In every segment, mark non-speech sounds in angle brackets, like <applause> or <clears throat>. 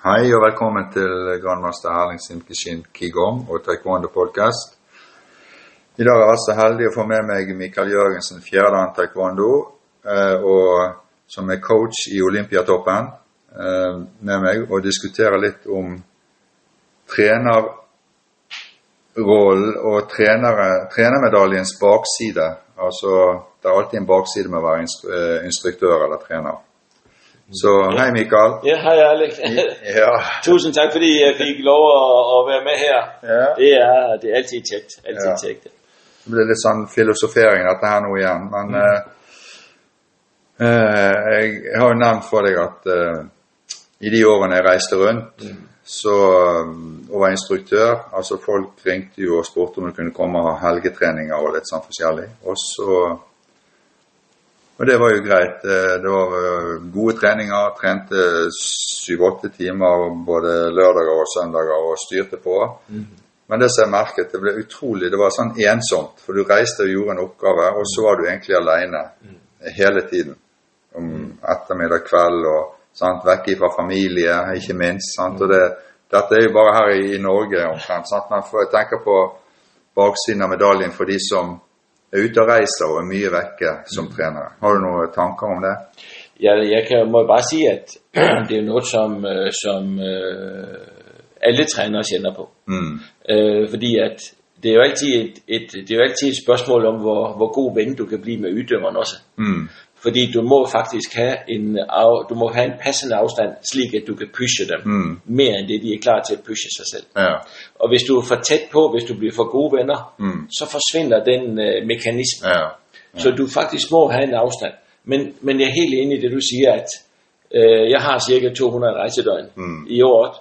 Hei og velkommen til grandmaster Erling Simkishin Kigong og Taekwondo podcast. I dag er jeg så heldig å få med meg Mikael Jørgensen, fjerdedan taekwondo, eh, og som er coach i Olympiatoppen, eh, med meg og diskutere litt om trenerrollen og trenere, trenermedaljens bakside. Altså, det er alltid en bakside med å være eh, instruktør eller trener. Så hej Michael. Ja, hej Alex. Ja. Tusind tak, fordi jeg fik lov at, at være med her. Ja. Det er, det er altid tjekt. Altid Ja. tjekt. Det blir litt sånn filosofering dette her nå igjen. Men eh, eh, jeg har jo nevnt for deg at eh, i de årene jeg reiste rundt, så eh, og var instruktør Altså folk ringte jo og spurte om de kunne komme og ha helgetreninger og litt sånn forskjellig. Og så og det var jo greit. Eh, Det var eh, gode treninger. Trente syv-åtte timer både lørdager og søndager og styrte på. Men det som jeg merket, det ble utrolig Det var sånn ensomt. For du reiste og gjorde en oppgave, og så var du egentlig alene hele tiden. Om ettermiddag, kveld og sant, vekke fra familie, ikke minst. Sant? Og det, dette er jo bare her i, i Norge omtrent. Sant? Men for, jeg tenker på baksiden av medaljen for de som er ute og reiser og er mye vekke som trenere. Har du noen tanker om det? Jeg, jeg kan, må bare sige, at <clears throat> det er noget, som, øh, som øh, alle trænere kender på. Mm. Øh, fordi at det er, jo altid et, et, det er jo altid et spørgsmål om, hvor, hvor god ven du kan blive med yddømmeren også. Mm. Fordi du må faktisk have en, af, du må have en passende afstand, slik at du kan pushe dem Mm. mere end det, de er klar til at pushe sig selv. Ja. Og hvis du er for tæt på, hvis du bliver for gode venner, Mm. så forsvinder den øh, mekanisme. Ja. Så du faktisk må have en afstand. Men, men jeg er helt enig i det, du siger, at øh, jeg har cirka 200 rejsedøgn Mm. i året.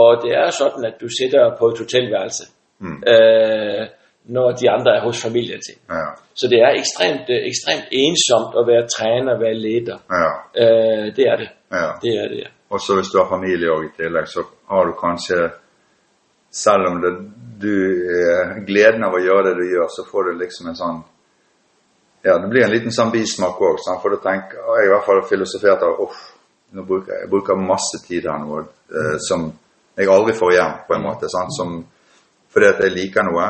Og det er sådan, at du sætter på et hotelværelse, Mm. øh, når de andre er hos familien til. Ja. Så det er ekstremt, øh, ekstremt ensomt at være træner, være leder. Ja. Øh, det er det. ja. Det er det, ja. Og så hvis du har familie i tillegg, så har du kanskje Selv om det, du eh, gleden av å gjøre det du gjør, så får du liksom en sånn Ja, det blir en liten sånn bismak òg. For du tenker og Jeg i hvert fall filosofert av Uff, nå bruker jeg, bruker masse tid her nå eh, som jeg aldri får igjen, på en måte. Sant? Som, fordi at jeg liker noe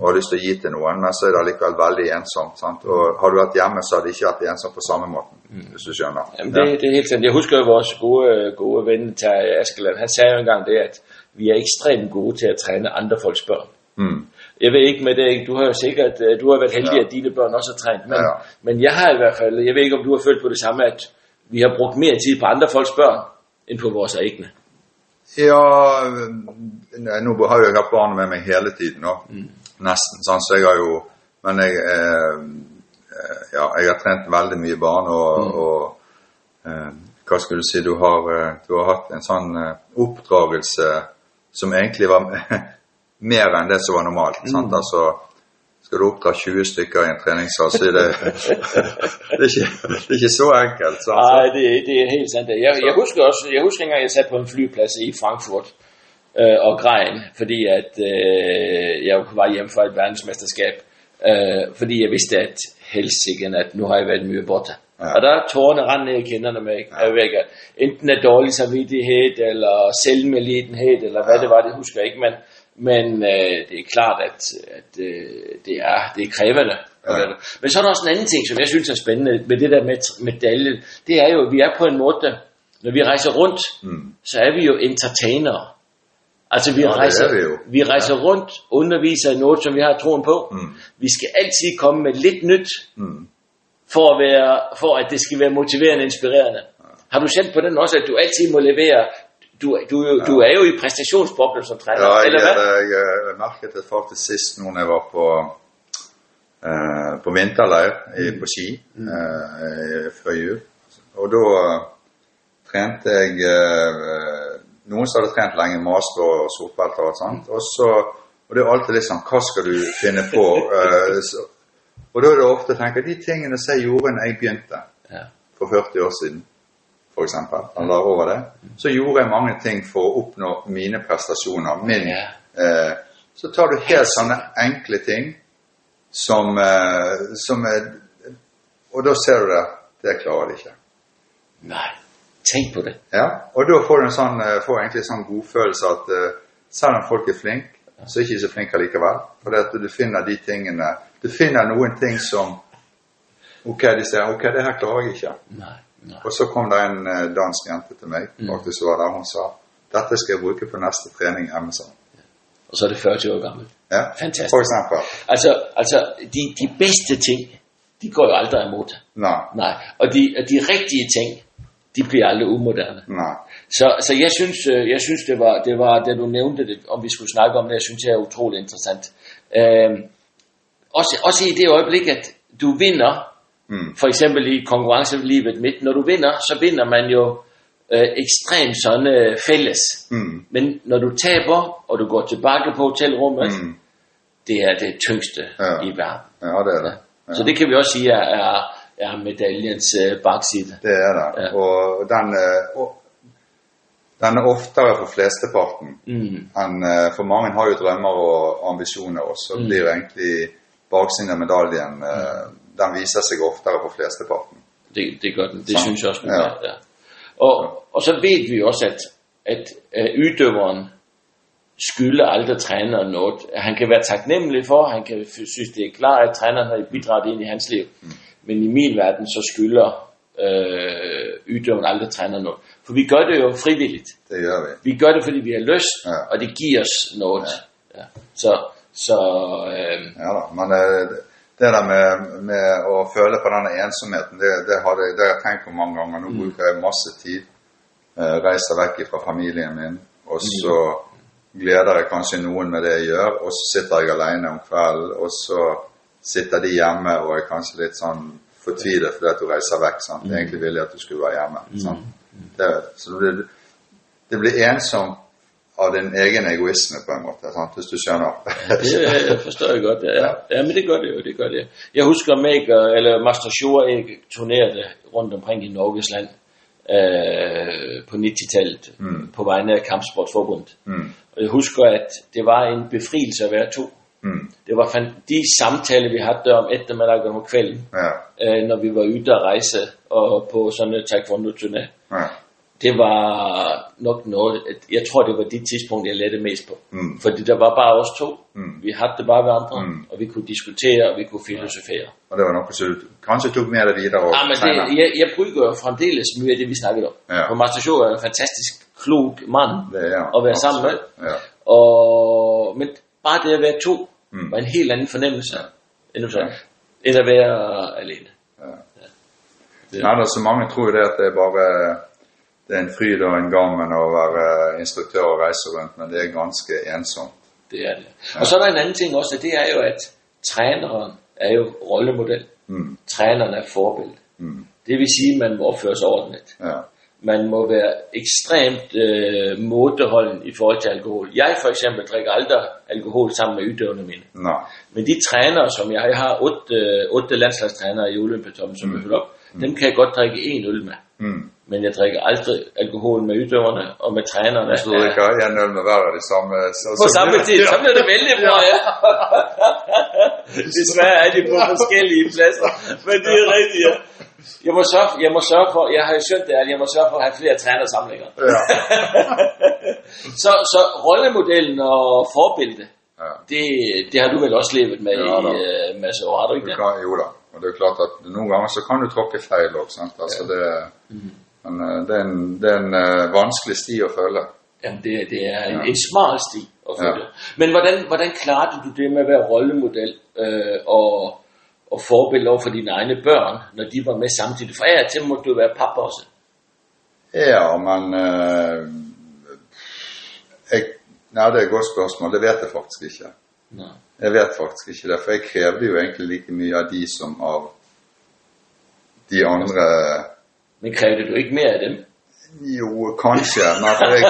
og har lyst til å gi til noen, men så er det allikevel veldig ensomt. Sant? Og har du vært hjemme, så har det ikke vært ensomt på samme måten, hvis du skjønner. Jamen, det, det er helt sandt. Jeg husker jo vores gode, gode ven Terje Askeland. Han sagde jo engang det, at vi er ekstremt gode til at træne andre folks børn. Mm. Jeg ved ikke med det, du har jo sikkert, øh, du har været heldig, Ja. at dine børn også har trænet, men, Ja. men jeg har i hvert fald, jeg ved ikke om du har følt på det samme, at vi har brugt mere tid på andre folks børn, end på vores egne. Ja, nei, nå har jo jeg hatt barnet med meg hele tiden nå. Nesten. Sånn, så jeg har jo Men jeg eh, eh, Ja, jeg har trent veldig mye barn, og, og eh, Hva skal du si Du har, eh, du har hatt en sånn eh, oppdragelse som egentlig var <laughs> mer enn det som var normalt. Sant? Altså skal du oppdra 20 stykker i en treningssal, så er det, det, er ikke, det er ikke så enkelt. Sant? Nej, det, det er helt sandt. Jeg, jeg husker også, jeg husker engang, jeg satte på en flyplads i Frankfurt øh, og græn, fordi at øh, jeg var på vej hjem fra et verdensmesterskab, øh, fordi jeg vidste, at helsikken, at nu har jeg været mye borte. Ja. Og der er tårerne rand ned i kinderne med, ja. væk. Enten af dårlig samvittighed, eller selvmedlidenhed, eller hvad det var, det husker jeg ikke, men, men øh, det er klart, at, at øh, det, er, det er krævende. Ja. Men så er der også en anden ting, som jeg synes er spændende med det der med medalje. Det er jo, at vi er på en måde, når vi rejser rundt, Mm. så er vi jo entertainere. Altså vi, Ja, det rejser, er vi jo. vi rejser rundt, underviser i noget, som vi har troen på. Mm. Vi skal altid komme med lidt nyt, Mm. for at, være, for at det skal være motiverende og inspirerende. Har du selv på den også, at du altid må levere? Du, du, du, du er jo i præstationsboblen som træner, Ja, jeg, eller hvad? jeg, jeg merket det faktisk sist når jeg var på, eh, på vinterleir i, på ski eh, før jul. Og da eh, trente jeg eh, noen som hadde trent lenge, master og sortbelter og sånt. Og, så, og det er alltid litt sånn Hva skal du finne på? Eh, <laughs> så, og da er det ofte å tenke de tingene som jeg gjorde når jeg begynte Ja. for 40 år siden, for eksempel, eller over det, så gjorde jeg mange ting for å oppnå mine prestasjoner. Min, eh, så tar du helt sånne enkle ting som, eh, som er Og da ser du det. Det klarer de ikke. Nej. Tenk på det. Ja, og da får du en sånn, eh, får egentlig en sånn godfølelse at eh, selv om folk er flinke, så er ikke de så flinke likevel. For at du finner de tingene Du finner noen ting som Ok, de sier ok, det her klarer jeg ikke. Nej, nej. Og så kom det en eh, dansk jente til meg, faktisk var der, hun sa dette skal jeg bruke på neste trening hjemme. sa hun. Og så er det 40 år gammelt. Ja, Fantastisk. For eksempel. Altså, altså de, de bedste ting, de går jo aldrig imod. Nei. Nej, og de, og de rigtige ting, de bliver aldrig umoderne. Nei. Så, så jeg synes, øh, jeg synes det, var, det var, da du nævnte det, om vi skulle snakke om det, jeg synes det er utrolig interessant. Øhm, også, også i det øjeblik, at du vinder, Mm. for eksempel i konkurrencelivet midt, når du vinder, så vinder man jo øh, ekstremt sådan øh, fælles. Mm. Men når du taber, og du går tilbage på hotelrummet, Mm. det er det tyngste Ja. i verden. Ja, det er det. Ja. Så det kan vi også sige er, er, er medaljens øh, bakside. Det er det. Ja. Og den, og den er oftere for flesteparten. Mm. enn eh, For mange har jo drømmer og ambisjoner, og så Mm. blir egentlig baksiden av medaljen eh, Den viser seg oftere for flesteparten. Det, det gør den. Det Så, synes jeg også, ja. gør. Ja. Og, og så ved vi også, at, at øh, uddøveren skylder aldrig træneren noget. Han kan være taknemmelig for, han kan synes, det er klart, at træneren har bidraget ind i hans liv. Mm. Men i min verden, så skylder øh, uddøveren aldrig træneren noget. For vi gør det jo frivilligt. Det gjør vi. Vi gør det, fordi vi har lyst, Ja. og det giver os noget. Ja. Så, så øh, Ja da. Men eh, det der med, med å føle på denne ensomheten, det, det, har jeg, det har jeg tenkt på mange ganger. Nå bruker jeg masse tid. eh, reiser vekk fra familien min. Og så gleder jeg kanskje noen med det jeg gjør, og så sitter jeg alene om kvelden, og så sitter de hjemme og er kanskje litt sånn fortvilet fordi at du reiser vekk. sant? Egentlig ville jeg at du skulle være hjemme. sant? Det, så det, blir- det blir ensomt av din egen egoisme, på en måte, sant? hvis du skjønner. Det øh, forstår jeg godt, ja. ja. Ja, men det gør det jo, det gør det. Jeg husker øh, eller Master Shore, jeg turnerede rundt omkring i Norges land øh, på 90-tallet Mm. på vegne af Kampsportsforbundet. Mm. Og jeg husker, at det var en befrielse at være to. Mm. Det var de samtaler, vi havde om eftermiddagen og om kvelden, Ja. øh, når vi var ude at rejse og på sådan en taekwondo-turné. Ja. Det var nok noget, at jeg tror, det var de tidspunkt, jeg lærte mest på. Mm. Fordi der var bare os to. Mm. Vi havde det bare ved andre, Mm. og vi kunne diskutere, og vi kunne filosofere. Og det var som du kanskje tok med deg videre og Ja, men det, jeg, jeg bruger fremdeles mye af det, vi snakkede om. Ja. For Master Show er en fantastisk klog mand Det er at være sammen med. Ja. Og, men bare det at være to, Mm. var en helt anden fornemmelse, end, du sagde, Ja. end at være alene. Ja. Det- Nei, altså, mange tror det at det er bare det er en fryd og en gammen å være instruktør og reise rundt, men det er ganske ensomt. Det er det. Og så er der en anden ting også, og det er jo, at træneren er jo rollemodel. Mm. Træneren er forbillede. Mm. Det vil sige, at man må opføre sig ordentligt. Ja. Man må være ekstremt øh, mådeholden i forhold til alkohol. Jeg for eksempel drikker aldrig alkohol sammen med ydøvende mine. Nei. Men de trænere, som jeg har, jeg har otte, øh, otte landslagstrænere i Olympiatoppen, som mm. jeg op, dem kan jeg godt drikke en øl med. Mm. Men jeg drikker aldrig alkohol med ydøverne og med trænerne. Hvis du drikker en øl med hver av de samme så, På så samme blir- tid, så bliver det bra, ja. Desværre er de på <laughs> forskellige pladser, men det er rigtigt, ja. Jeg må sørge, jeg må sørge for, jeg har jo skønt det, at jeg må sørge for at have flere trænersamlinger. Ja. <laughs> så, så rollemodellen og forbillede, Ja. det, det har du vel også levet med Ja, i uh, masse år, har du ikke det? jo da. Og det er klart at noen ganger så kan du tråkke feil òg. Altså, det, Mhm. Men eh, det er en, det er en eh, vanskelig sti å følge. Jamen, det, det er en, Ja. en smal sti at Ja. følge. Men hvordan, hvordan klarede du det med at være rollemodel øh, og, og forbillede over for dine egne børn, når de var med samtidig? For af og til måtte du være pappa også. Ja, men eh, jeg, Nei, det er et godt spørsmål. Det vet jeg faktisk ikke. Nå. Jeg vet faktisk ikke det, for jeg krevde jo egentlig like mye av de som av de andre Men krævede du ikke mere af dem? Jo, kanskje. Men for jeg,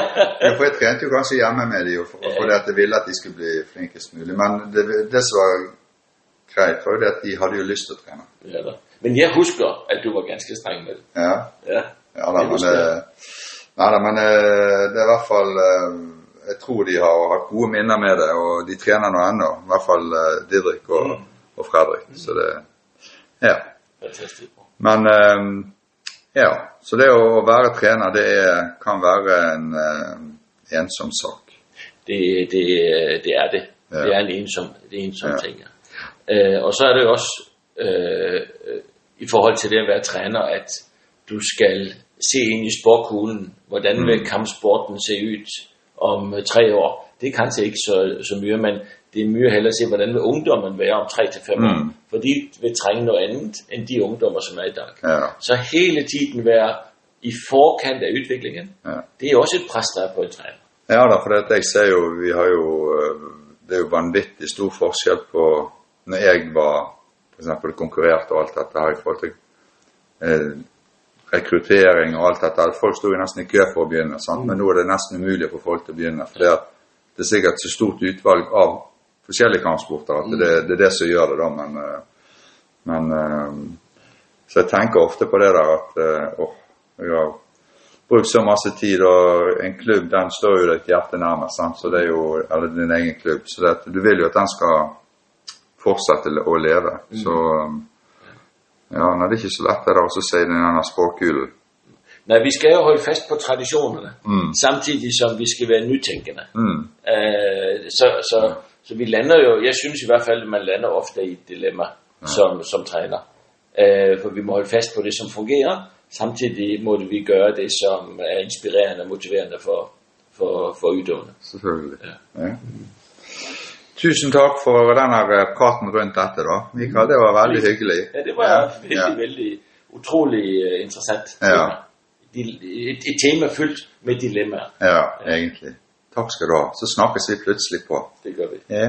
for <laughs> jeg trente jo kanskje hjemme med de, og for, fordi at jeg ville at de skulle bli flinkest mulig. Men det, det som var greit, var jo det at de hadde jo lyst til å trene. Ja, da. Men jeg husker, at du var ganske streng med det. Ja, Ja. ja da, Det men, jeg. eh, nei, da, men eh, det er i hvert fall eh, Jeg tror de har hatt gode minner med det, og de trener nå ennå. I hvert fall Didrik og, og Fredrik. Så det Ja. Fantastisk. Men eh, Ja, så det å være trener, det er, kan være en uh, ensom sak. Det, det, det er det. Ja. Det er en ensom, det er en ensom Ja. ting. Ja. Øh, og så er det jo også øh, i forhold til det at være træner, at du skal se ind i sporkuglen, hvordan Mm. vil kampsporten se ud om tre år. Det er kanskje ikke så, så mye, men det er mye heller at se, hvordan vil ungdommen være om tre til fem år. Mm. For de vil trænge noget andet end de ungdommer, som er i dag. Ja, Så hele tiden være i forkant af udviklingen, ja. det er også et pres, der er på en træner. Ja da, for det, jeg ser jo, vi har jo øh, Det er jo vanvittig stor forskjell på når jeg var for eksempel konkurrerte og alt dette her i forhold til eh, rekruttering og alt dette. Folk sto jo nesten i kø for å begynne, sant? men nå er det nesten umulig for folk til å begynne. For det, at det er sikkert så stort utvalg av forskjellige kampsporter at det, det er det som gjør det, da. Men, eh, men eh, Så jeg tenker ofte på det der at eh, åh, jeg har brukt så masse tid, og en klubb den står jo ditt hjerte nærmest. Sant? Så det er jo, eller din egen klubb. Så det, du vil jo at den skal fortsette å leve. Så um, ja, nei, det er ikke så lett det der å si den språkkulen. Nej, vi skal jo holde fast på traditionerne, Mm. samtidig som vi skal være nytænkende. Mm. Øh, så, så, så vi lander jo, jeg synes i hvert fald, at man lander ofte i et dilemma som, som træner. Øh, for vi må holde fast på det, som fungerer, samtidig må vi gøre det, som er inspirerende og motiverende for, for, for udøvende. Selvfølgelig. Ja. Ja. Tusen takk for denne eh, praten rundt dette, da. Mikael, det var veldig hyggelig. Ja, det var Ja, vældig, ja. vældig utrolig øh, interessant. Ja. tema. Et, et tema fyldt med dilemmaer. Ja, egentlig. Takk skal du ha. Så snakkes vi plutselig på. Det gør vi. Ja.